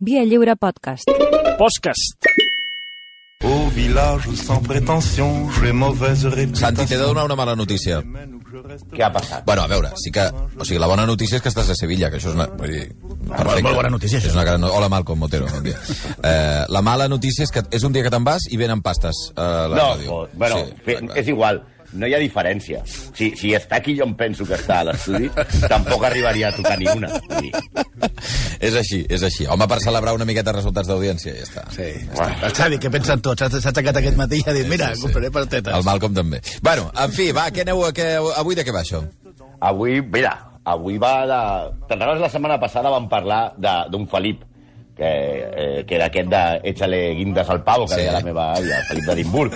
Via Lliure Podcast. Podcast. Au village sans prétention, j'ai mauvaise réputation. Santi, t'he de donar una mala notícia. Què ha passat? Bueno, a veure, sí que... O sigui, la bona notícia és que estàs a Sevilla, que això és una... Vull dir, perfecte. molt bona notícia, això. És una gran... Hola, Malcom Motero, bon dia. Eh, la mala notícia és que és un dia que te'n vas i venen pastes a la No, ràdio. bueno, Sí, és igual. No hi ha diferència. Si, si està aquí jo em penso que està a l'estudi, tampoc arribaria a tocar ni una. És així, és així. Home, per celebrar una miqueta resultats d'audiència, ja està. Sí, està. El Xavi, què pensen tots? S'ha aixecat aquest matí i ha dit, mira, Sí, sí, sí. compraré patatetes. El Malcom també. Bueno, en fi, va, què aneu, què, avui de què va això? Avui, mira, avui va de... Te'n la setmana passada vam parlar de- d'un Felip, que, eh, que era aquest de Échale guindes al pavo, que Sí. deia la meva àvia, Felip d'Edimburg.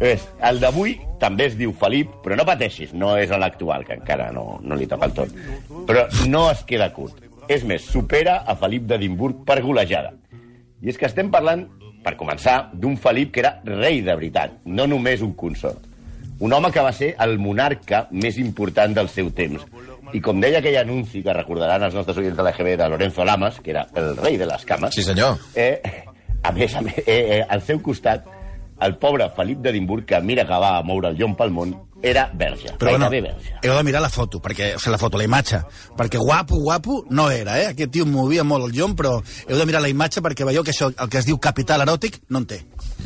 El d'avui també es diu Felip, però no pateixis, no és l'actual, que encara no, no li toca el tot. Però no es queda curt. És més, supera a Felip d'Edimburg per golejada. I és que estem parlant, per començar, d'un Felip que era rei de veritat, no només un consort. Un home que va ser el monarca més important del seu temps. I com deia aquell anunci que recordaran els nostres oients de l'EGB de Lorenzo Lamas, que era el rei de les cames, Sí, senyor. eh, a més, a més eh, eh, al seu costat, el pobre Felip d'Edimburg, que mira que va moure el llom pel món, era verge, Però bueno, verge. heu de mirar la foto, perquè, o sigui, la foto, la imatge, perquè guapo, guapo no era, eh? Aquest tio movia molt el llom, però heu de mirar la imatge perquè veieu que això, el que es diu capital eròtic, no en té.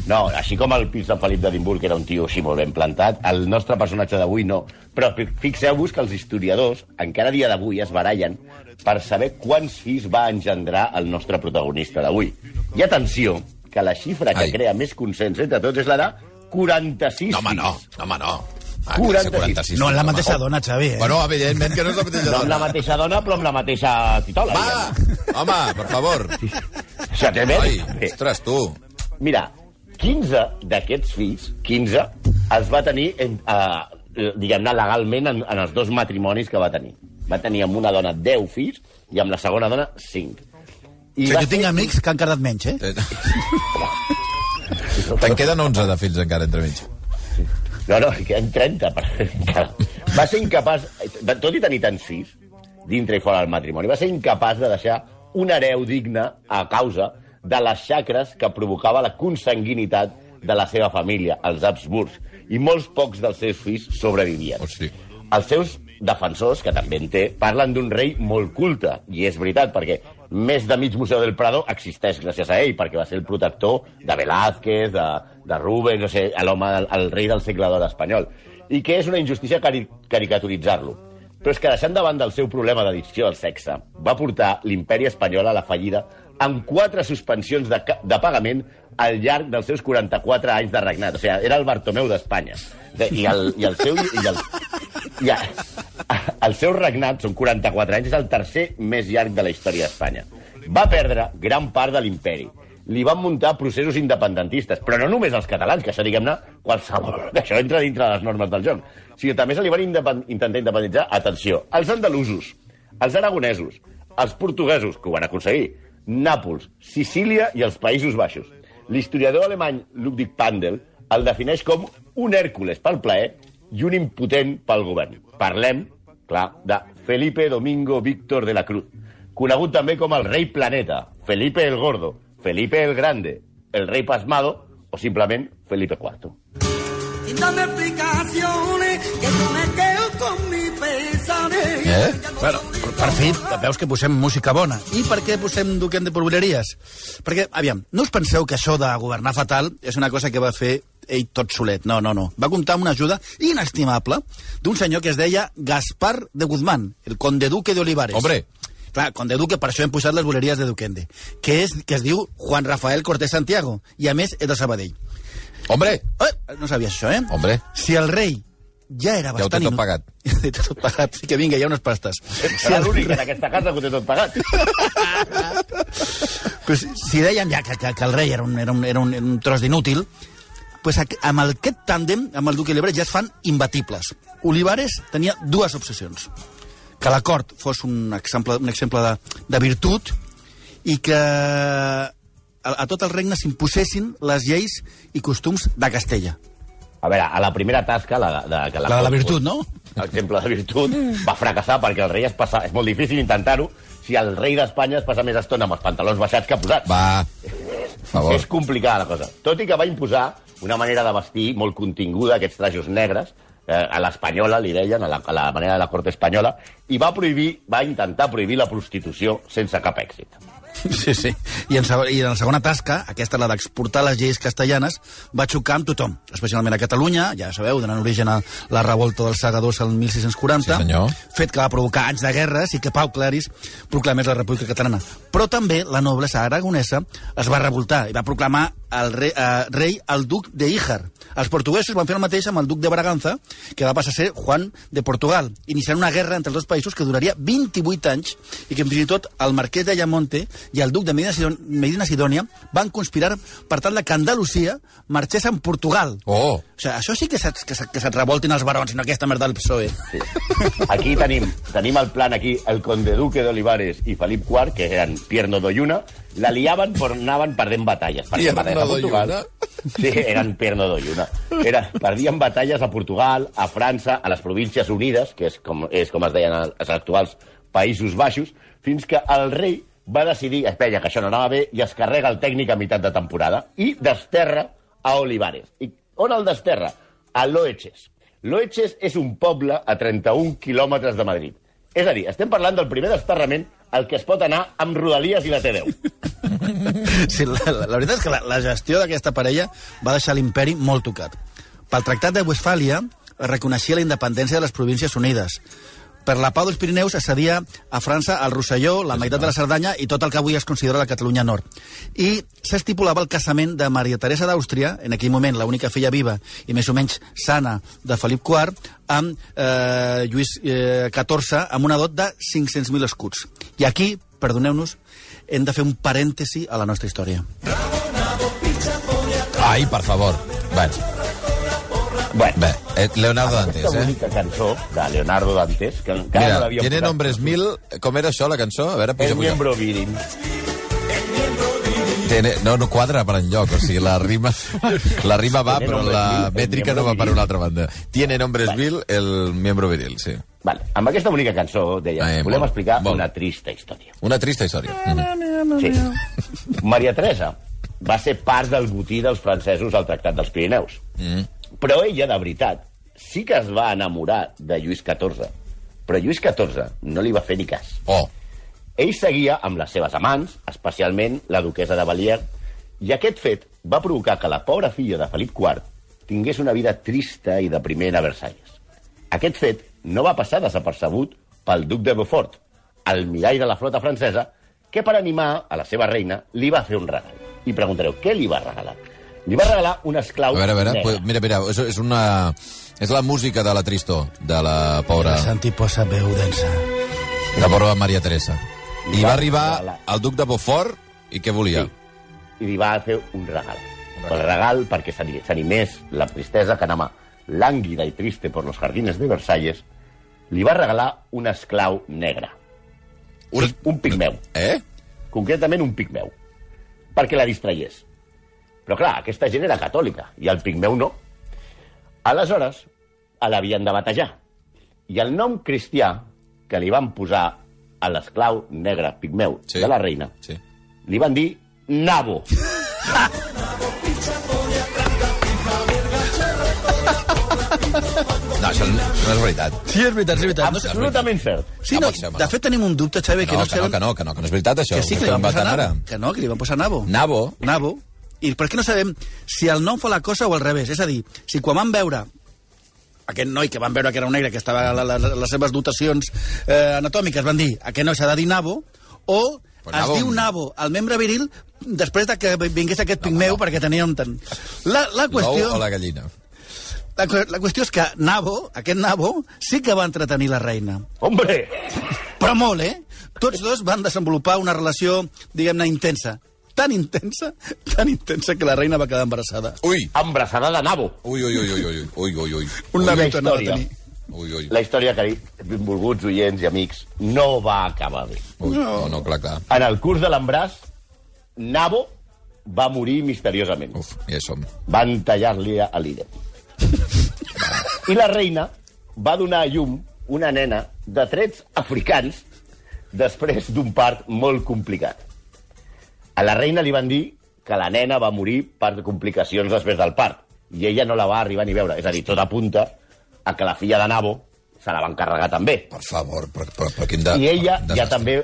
No, així com el pis de Felip d'Edimburg, que era un tio així molt ben plantat, el nostre personatge d'avui no. Però fi- fixeu-vos que els historiadors, encara dia d'avui, es barallen per saber quants fills va engendrar el nostre protagonista d'avui. I atenció, que la xifra que Ai. crea més consens entre tots és la de 46 No, home. No, home, no. Ah, 46. 46. No en la mateixa dona, Xavi, eh? Bueno, evidentment que no és la mateixa No amb dona. la mateixa dona, però amb la mateixa titola. Va! diguem. Home, per favor. Té més. Ai, ostres, tu. Mira, 15 d'aquests fills, 15, els va tenir, en, uh, diguem-ne, legalment en, en els dos matrimonis que va tenir. Va tenir amb una dona 10 fills i amb la segona dona 5. O sigui, jo tinc amics que han quedat menys, eh? Eh, Te'n queden 11 de fills encara entremig. No, no, en queden 30. Per... Va ser incapaç, tot i tenir tants fills, dintre i fora del matrimoni, va ser incapaç de deixar un hereu digne a causa de les xacres que provocava la consanguinitat de la seva família, els Habsburgs, i molts pocs dels seus fills sobrevivien. Hosti. Els seus defensors, que també en té, parlen d'un rei molt culte, i és veritat, perquè més de mig Museu del Prado existeix gràcies a ell, perquè va ser el protector de Velázquez, de, de Rubens, no sé, l'home, el, el rei del segle d'or espanyol. I que és una injustícia cari caricaturitzar-lo. Però és que deixant davant del seu problema d'addicció al sexe, va portar l'imperi espanyol a la fallida amb quatre suspensions de, de pagament al llarg dels seus 44 anys de regnat. O sigui, era el Bartomeu d'Espanya. I el, I el seu... I el, i el, el seu regnat, són 44 anys, és el tercer més llarg de la història d'Espanya. Va perdre gran part de l'imperi. Li van muntar processos independentistes, però no només els catalans, que això, diguem-ne, qualsevol... que això entra dintre de les normes del joc, sinó també se li van independ... intentar independitzar, atenció, els andalusos, els aragonesos, els portuguesos, que ho van aconseguir, Nàpols, Sicília i els Països Baixos. L'historiador alemany Ludwig Pandel el defineix com un Hèrcules pel plaer i un impotent pel govern. Parlem, clar, de Felipe Domingo Víctor de la Cruz, conegut també com el rei planeta, Felipe el Gordo, Felipe el Grande, el rei pasmado o simplement Felipe IV. y dame explicaciones que no me quedo con mi pesadez. Eh? Bueno, per, per fi, veus que posem música bona. I per què posem Duquem de Porboleries? Perquè, aviam, no us penseu que això de governar fatal és una cosa que va fer ell tot solet. No, no, no. Va comptar amb una ajuda inestimable d'un senyor que es deia Gaspar de Guzmán, el conde duque de Olivares. Hombre. Clar, conde duque, per això hem posat les boleries de Duquende, que, és, que es diu Juan Rafael Cortés Santiago, i a més és de Sabadell. Hombre, Eh, no sabies això, eh? Hombre. Si el rei ja era Ja ho té bastant... tot pagat. Ja ho té tot pagat. Sí que vinga, hi ha unes pastes. Serà l'únic en aquesta casa que ho té tot pagat. pues, si deien ja que, que, que el rei era un, era un, era un, era un tros d'inútil, pues, amb aquest tàndem, amb el duque Olivares, ja es fan imbatibles. Olivares tenia dues obsessions. Que la cort fos un exemple, un exemple de, de virtut i que a, a tot el regne s'imposessin les lleis i costums de Castella. A veure, a la primera tasca, la, de, que La de la virtut, no? L'exemple de virtut va fracassar perquè el rei es passa... És molt difícil intentar-ho si el rei d'Espanya es passa més estona amb els pantalons baixats que posats. Va, favor. És complicada la cosa. Tot i que va imposar una manera de vestir molt continguda, aquests trajos negres, eh, a l'espanyola, li deien, a la, a la manera de la corte espanyola, i va prohibir, va intentar prohibir la prostitució sense cap èxit. Sí, sí. I en, I en la segona tasca, aquesta, la d'exportar les lleis castellanes, va xocar amb tothom, especialment a Catalunya, ja sabeu, donant origen a la revolta dels segadors el 1640, Sí, senyor. fet que va provocar anys de guerres i que Pau Claris proclamés la República Catalana. Però també la noblesa aragonesa es va revoltar i va proclamar el rei, eh, rei el duc de Íjar. Els portuguesos van fer el mateix amb el duc de Braganza, que va passar a ser Juan de Portugal, iniciant una guerra entre els dos països que duraria 28 anys i que fins i tot el marquès de Ayamonte i el duc de Medina Sidònia van conspirar per tal de que Andalusia marxés en Portugal. Oh, O sigui, això sí que, se't, que, se't, que se't revoltin els barons, no aquesta merda del PSOE. Sí. Aquí tenim, tenim el plan aquí, el conde duque d'Olivares i Felip IV, que eren Pierno d'Olluna, la liaven però anaven perdent batalles. Perdien Pierno batalles a Portugal. Sí, eren Pierno d'Olluna. Era, perdien batalles a Portugal, a França, a les Províncies Unides, que és com, és com es deien els actuals Països Baixos, fins que el rei va decidir, es veia que això no anava bé, i es carrega el tècnic a meitat de temporada, i desterra a Olivares. I on el desterra? A Loeches. Loeches és un poble a 31 quilòmetres de Madrid. És a dir, estem parlant del primer desterrament al que es pot anar amb Rodalies i la T10. Sí, la, la, la veritat és que la, la gestió d'aquesta parella va deixar l'imperi molt tocat. Pel Tractat de Westfàlia es reconeixia la independència de les Províncies Unides. Per la pau dels Pirineus es cedia a França el Rosselló, la meitat de la Cerdanya i tot el que avui es considera la Catalunya Nord. I s'estipulava el casament de Maria Teresa d'Àustria, en aquell moment l'única filla viva i més o menys sana de Felip IV, amb eh, Lluís eh, XIV, amb una dot de 500.000 escuts. I aquí, perdoneu-nos, hem de fer un parèntesi a la nostra història. ai, per favor. Bueno, Bueno, bé, eh, Leonardo aquesta Dantes, eh? bonica cançó de Leonardo Dantes, que encara no Mira, l'havíem tiene nombres mil... Com era això, la cançó? A veure, puja, El puja. miembro viril. Tiene, no, no quadra per enlloc, o sigui, la rima, la rima va, però la el mètrica no va per una altra banda. Tiene nombres Vale. mil el miembro viril, sí. Vale. Amb aquesta bonica cançó, deia, Eh, volem molt, explicar molt. una trista història. Una trista història. Mhm. Sí. Maria Teresa va ser part del botí dels francesos al Tractat dels Pirineus. Mm. Però ella, de veritat, sí que es va enamorar de Lluís XIV. Però Lluís XIV no li va fer ni cas. Oh, Ell seguia amb les seves amants, especialment la duquesa de Valier, i aquest fet va provocar que la pobra filla de Felip IV tingués una vida trista i depriment a Versalles. Aquest fet no va passar desapercebut pel duc de Beaufort, el mirall de la flota francesa, que per animar a la seva reina li va fer un regal. I preguntareu, què li va regalar? Li va regalar un esclau a veure, a veure, pues, mira, mira, és, és una... És la música de la tristor, de la pobra, Santi posa veu densa. de la pobra Maria Teresa. I I va va arribar regalar. al duc de Beaufort, i què volia? Sí. I li va fer un regal. El regal perquè s'ani- s'animés la tristesa que anava lànguida i triste por los jardines de Versalles, li va regalar un esclau negre. Un, un pigmeu. Eh? Concretament un pigmeu. Perquè la distraiés. Però clar, aquesta gent era catòlica i el pigmeu no. Aleshores, a l'havien de batejar. I el nom cristià que li van posar a l'esclau negre pigmeu Sí. de la reina Sí. li van dir nabo. No, això no, és veritat. Sí, és veritat, és veritat. No, Absolutament cert. sí, No ser, de fet tenim un dubte, Xavi, que No, no, que no, que no, que no, que no és veritat, això. Que sí, que li van posar nabo. Que no, que li van posar nabo. Nabo? Nabo. I per què no sabem si el nom fa la cosa o al revés? És a dir, si quan van veure aquest noi que van veure que era un negre, que estava a la, la, les seves dotacions eh, anatòmiques, van dir aquest noi s'ha de dir nabo, o Pues es nabo- diu nabo, el membre viril, després de que vingués aquest pigmeu, perquè tenia un tant... La, la L'ou qüestió... o la gallina? La, la qüestió és que Nabo, aquest Nabo, sí que va entretenir la reina. Hombre! Però molt, eh? Tots dos van desenvolupar una relació, diguem-ne, intensa. Tan intensa, tan intensa que la reina va quedar embarassada. Ui! Embrassada de nabo. Ui, ui, ui, ui, ui, ui, ui, ui. Un Una navito anava a tenir. Ui, ui. La història que benvolguts oients i amics no va acabar bé. Ui, no, no, clar, clar. En el curs de l'embràs, Nabo va morir misteriosament. Uf, ja som. Van tallar-li a l'ira. I la reina va donar a llum una nena de trets africans després d'un part molt complicat. A la reina li van dir que la nena va morir per complicacions després del part, i ella no la va arribar ni veure. És a dir, tot apunta a que la filla de Nabo se la van carregar també. Per favor, però, però, però quin de... I ella desastre. ja també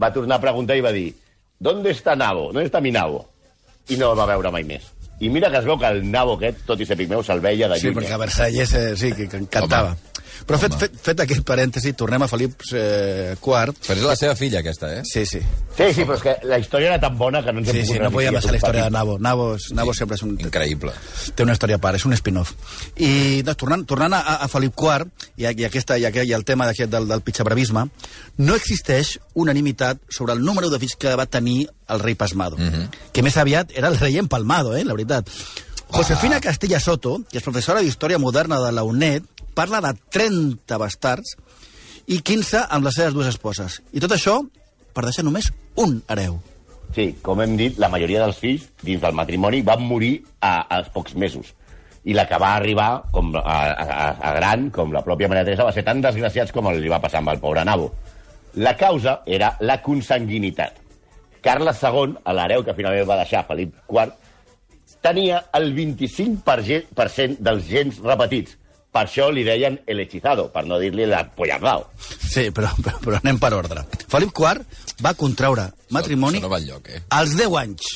va tornar a preguntar i va dir ¿Dónde está Nabo? ¿Dónde está mi Nabo? I no el va veure mai més. I mira que es veu que el Nabo aquest, tot i ser pigmeu, se'l veia de Sí, lluny. perquè a Versalles eh, sí, que, que encantava. Home. Però fet, fet, fet aquest parèntesi, tornem a Felip eh, IV. Però és la seva filla, aquesta, eh? Sí, sí. Sí, sí, però és que la història era tan bona que no ens hem Sí, sí, no a passar la història de. Nabo. Nabo, és- Nabo sempre és un... Increïble. té una història a part, és un spin-off. I doncs, tornant, tornant a, a Felip IV i, i, aquesta, i, i el tema d'aquest del, del pitxabravisme, no existeix unanimitat sobre el número de fills que va tenir el rei Pasmado, mm -hmm. que més aviat era el rei empalmado, eh, la veritat. Josefina Castilla Soto, que és professora d'Història Moderna de la UNED, parla de 30 bastards i 15 amb les seves dues esposes. I tot això per deixar només un hereu. Sí, com hem dit, la majoria dels fills dins del matrimoni van morir a, als pocs mesos. I la que va arribar com a, a, a gran, com la pròpia Maria Teresa, va ser tan desgraciats com li va passar amb el pobre Nabo. La causa era la consanguinitat. Carles II, l'hereu que finalment va deixar Felip IV, tenia el 25% dels gens repetits. Per això li deien el hechizado, per no dir-li la pollardao. Sí, però, però, però anem per ordre. Felip IV va contraure matrimoni això no va enlloc, eh? als 10 anys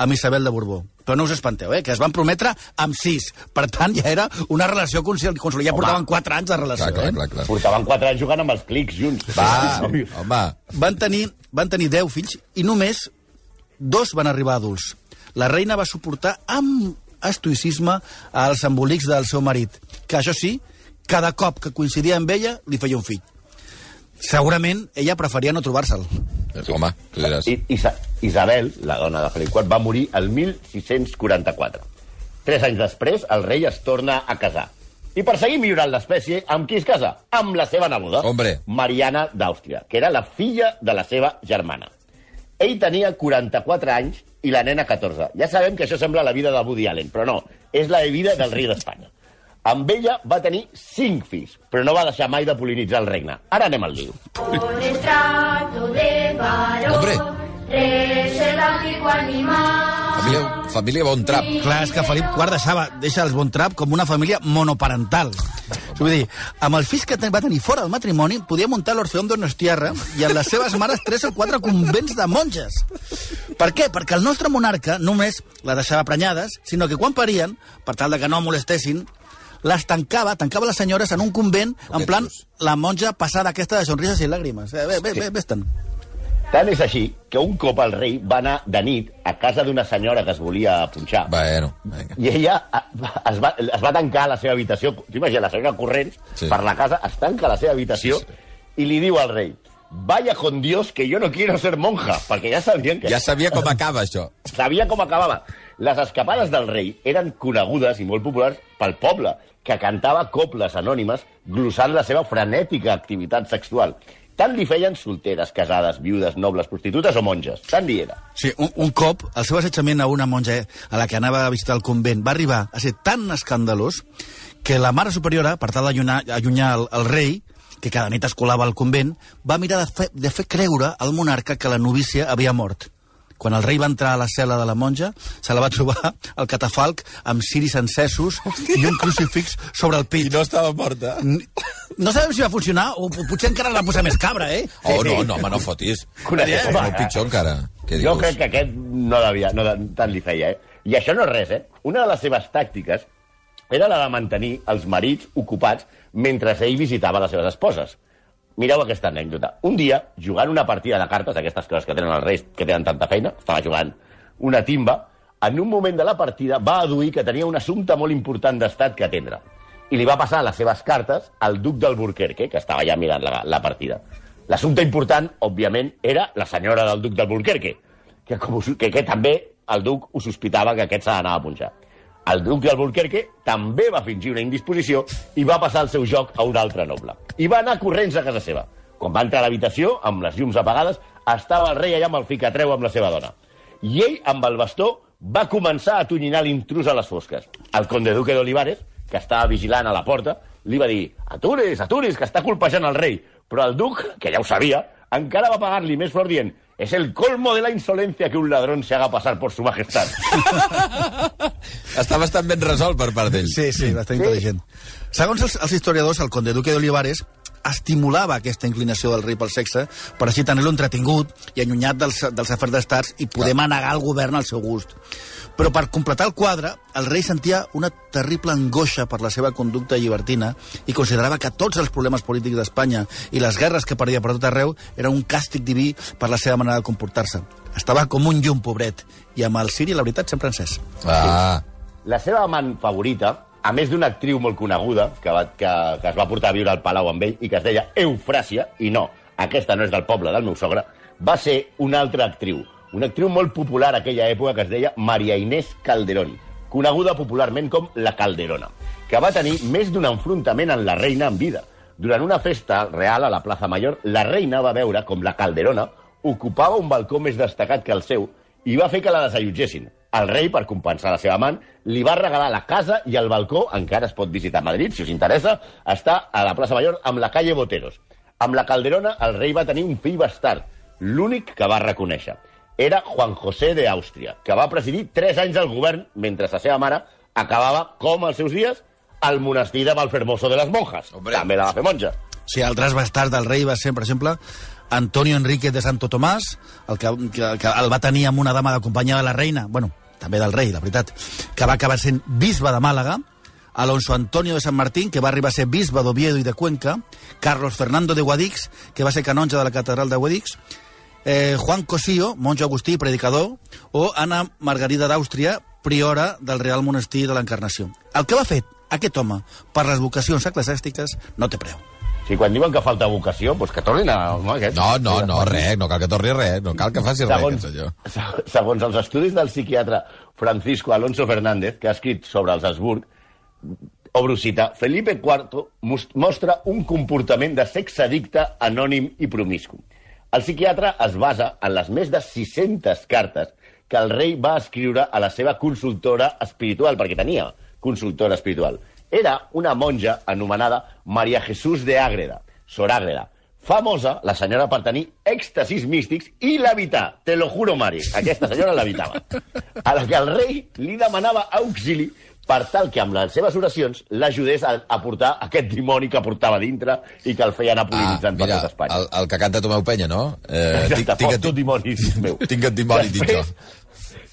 amb Isabel de Borbó. Però no us espanteu, eh? que es van prometre amb 6. Per tant, ja era una relació consolidada. Ja Home. portaven 4 anys de relació. Clar, clar, eh? clar, clar. Portaven 4 anys jugant amb els clics junts. Va, Sí, home, Van tenir, van tenir 10 fills i només dos van arribar adults. La reina va suportar amb estoicisme els embolics del seu marit, que això sí, cada cop que coincidia amb ella li feia un fill. Segurament ella preferia no trobar-se'l. home, tu diràs. I, Isa Isabel, la dona de Felip IV, va morir el 1644. Tres anys després, el rei es torna a casar. I per seguir millorant l'espècie, amb qui es casa? Amb la seva neboda, Hombre. Mariana d'Àustria, que era la filla de la seva germana. Ell tenia 44 anys i la nena 14. Ja sabem que això sembla la vida de Woody Allen, però no, és la vida del rei d'Espanya. Amb ella va tenir 5 fills, però no va deixar mai de polinitzar el regne. Ara anem al lío. Por estrato de varón, Hombre. tres el antiguo animal. Família, família Bon Trap. Clar, és que Felip IV deixava, deixa els Bontrap com una família monoparental. Vull dir, amb els fills que ten- va tenir fora del matrimoni, podia muntar l'Orfeón Donostiarra i amb les seves mares tres o quatre convents de monges. Per què? Perquè el nostre monarca només la deixava prenyades, sinó que quan parien, per tal de que no molestessin, les tancava, tancava les senyores en un convent, en plan, la monja passada aquesta de sonrises i làgrimes. Eh, bé, bé, bé, bé, Tant és així que un cop el rei va anar de nit a casa d'una senyora que es volia punxar. Bueno, vinga. I ella eh, es va, es va tancar a la seva habitació. T'imagines, la senyora corrents sí. per la casa, es tanca a la seva habitació Sí, sí, i li diu al rei vaya con Dios que yo no quiero ser monja, perquè ja sabien que Ja sabia com acaba, això. sabia com acabava. Les escapades del rei eren conegudes i molt populars pel poble, que cantava coples anònimes glossant la seva frenètica activitat sexual. Tant li feien solteres, casades, viudes, nobles, prostitutes o monges. Tant li era. Sí, un, un cop el seu assetjament a una monja a la que anava a visitar el convent va arribar a ser tan escandalós que la mare superiora, per tal d'allunyar allunyar el, el rei, que cada nit es colava al convent, va mirar de fer, de fer creure al monarca que la novícia havia mort. Quan el rei va entrar a la cel·la de la monja, se la va trobar al catafalc amb ciris encesos i un crucifix sobre el pit. estava morta. No sabem si va funcionar o potser encara la posar més cabra, eh? Oh, no, no, home, no fotis. Coneixes, És molt pitjor encara. Què Jo dius? crec que aquest no devia, no tant li feia, eh? I això no és res, eh? Una de les seves tàctiques era la de mantenir els marits ocupats mentre ell visitava les seves esposes. Mireu aquesta anècdota. Un dia, jugant una partida de cartes, aquestes coses que tenen els reis, que tenen tanta feina, estava jugant una timba, en un moment de la partida va aduir que tenia un assumpte molt important d'estat que atendre. I li va passar les seves cartes al duc d'Alburquerque, que estava ja mirant la, la partida. L'assumpte important, òbviament, era la senyora del duc d'Alburquerque, que, com que, que també el duc ho sospitava que aquest s'ha d'anar a punxar. El duc d'Alburquerque també va fingir una indisposició i va passar el seu joc a un altre noble. I va anar corrents a casa seva. Quan va entrar a l'habitació, amb les llums apagades, estava el rei allà amb el ficatreu amb la seva dona. I ell, amb el bastó, va començar a tonyinar l'intrus a les fosques. El conde duque d'Olivares, que estava vigilant a la porta, li va dir «Atures, atures, que està colpejant el rei». Però el duc, que ja ho sabia, encara va pagar-li més flor dient es el colmo de la insolencia que un ladrón se haga pasar por su majestad. Està bastant ben resolt per part d'ell. Sí, sí, bastant sí. intel·ligent. Segons els, els historiadors, el conde duque d'Olivares estimulava aquesta inclinació del rei pel sexe per així tenir-lo entretingut i allunyat dels, dels afers d'estats i poder manegar el govern al seu gust. Però per completar el quadre, el rei sentia una terrible angoixa per la seva conducta llibertina i considerava que tots els problemes polítics d'Espanya i les guerres que perdia per tot arreu eren un càstig diví per la seva manera de comportar-se. Estava com un llum, pobret, i amb el Siri, la veritat, sempre encès. Ah, La seva amant favorita, a més d'una actriu molt coneguda, que, va, que, que es va portar a viure al Palau amb ell i que es deia Eufràsia, i no, aquesta no és del poble del meu sogre, va ser una altra actriu, una actriu molt popular aquella època que es deia Maria Inés Calderón, coneguda popularment com la Calderona, que va tenir més d'un enfrontament amb la reina en vida. Durant una festa real a la plaça Mayor, la reina va veure com la Calderona ocupava un balcó més destacat que el seu i va fer que la desallotgessin. El rei, per compensar la seva amant, li va regalar la casa i el balcó, encara es pot visitar a Madrid, si us interessa, està a la plaça Mayor amb la calle Boteros. Amb la Calderona, el rei va tenir un fill bastard, l'únic que va reconèixer. Era Juan José de Àustria, que va presidir 3 anys al govern mentre la seva mare acabava, com els seus dies, al monestir de Valfermoso de les Monjas. Hombre. També la va fer monja. Sí, altres bastards del rei va ser, per exemple, Antonio Enrique de Santo Tomàs, el que, que, que el va tenir amb una dama de companyia de la reina, bueno, també del rei, la veritat, que va acabar sent bisbe de Màlaga, Alonso Antonio de San Martín, que va arribar a ser bisbe d'Oviedo i de Cuenca, Carlos Fernando de Guadix, que va ser canonge de la catedral de Guadix, eh, Juan Cosío, monjo agustí predicador, o Anna Margarida d'Àustria, priora del Real Monestir de l'Encarnació. El que va fer aquest home per les vocacions eclesiàstiques no té preu. Si quan diuen que falta vocació, doncs que tornin a... No, aquest. no, no, no, res, no cal que torni res, no cal que faci res, Segons, aquest senyor. se- segons els estudis del psiquiatre Francisco Alonso Fernández, que ha escrit sobre els Habsburg, obro cita, Felipe IV mos- mostra un comportament de sexe addicte, anònim i promiscu. El psiquiatre es basa en les més de 600 cartes que el rei va escriure a la seva consultora espiritual, perquè tenia consultora espiritual. Era una monja anomenada Maria Jesús de Ágreda, Sor Ágreda, famosa, la senyora per tenir èxtasis místics i l'evitar, te lo juro, Mari, aquesta senyora l'evitava. A la que el rei li demanava auxili per tal que amb les seves oracions l'ajudés a, a portar aquest dimoni que portava dintre i que el feia anar Ah, polinitzant per mira, tot Espanya. el, el que canta Tomeu Penya, no? Eh, Exacte, tinc, tinc, tu dimoni meu. tinc et dimoni jo.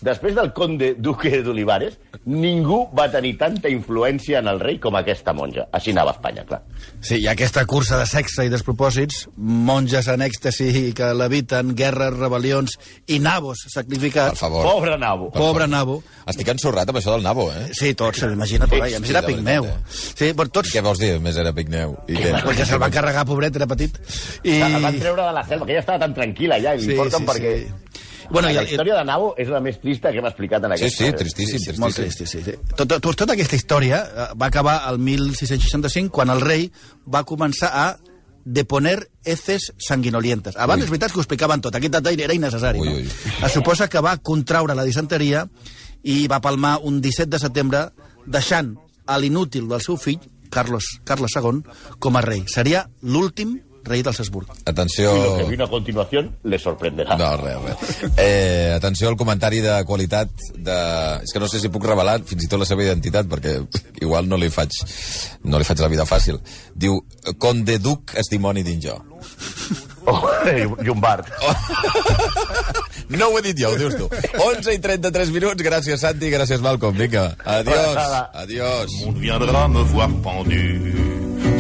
Després del conde duque d'Olivares, ningú va tenir tanta influència en el rei com aquesta monja. Així anava Espanya, clar. Sí, i aquesta cursa de sexe i despropòsits, monges en èxtasi que leviten, guerres, rebel·lions i nabos Per sacrificats. favor. Pobre nabo. Pobre nabo. Estic ensorrat amb això del nabo, eh? Sí, tots, imagina't, Sí, sí, a més sí, era pigmeu. Sí, per tots... Què vols dir? Més era Picneu. I què? Perquè se'l va carregar, pobret, era petit. I... El van treure de la selva, que ja estava tan tranquil·la ja, i li porten perquè... Bueno, i, la i, història de Nabo és la més trista que hem explicat en Sí, aquesta. sí, tristíssim, Sí, molt tristíssim. trist, sí, sí. Tot, tot, tota aquesta història eh, va acabar el 1665, quan el rei va començar a deponer heces sanguinolientes. Abans Ui. és veritat que ho explicaven tot, aquest detall era innecessari. Ui, no? ui. Es suposa que va contraure la disenteria i va palmar un 17 de setembre, deixant a l'inútil del seu fill, Carlos, Carles II, com a rei. Seria l'últim rei dels Habsburg. Atenció... I lo que vino a continuación le sorprenderà. No, res, res. Eh, atenció al comentari de qualitat de... És que no sé si puc revelar fins i tot la seva identitat, perquè igual no li faig, no li faig la vida fàcil. Diu, Conde Duc és dimoni dins jo. Oh, Llombard. No ho he dit jo, ho dius tu. 11 i 33 minuts, gràcies Santi, gràcies Malcolm. Vinga, adiós, adiós. Viendra me voir pendu,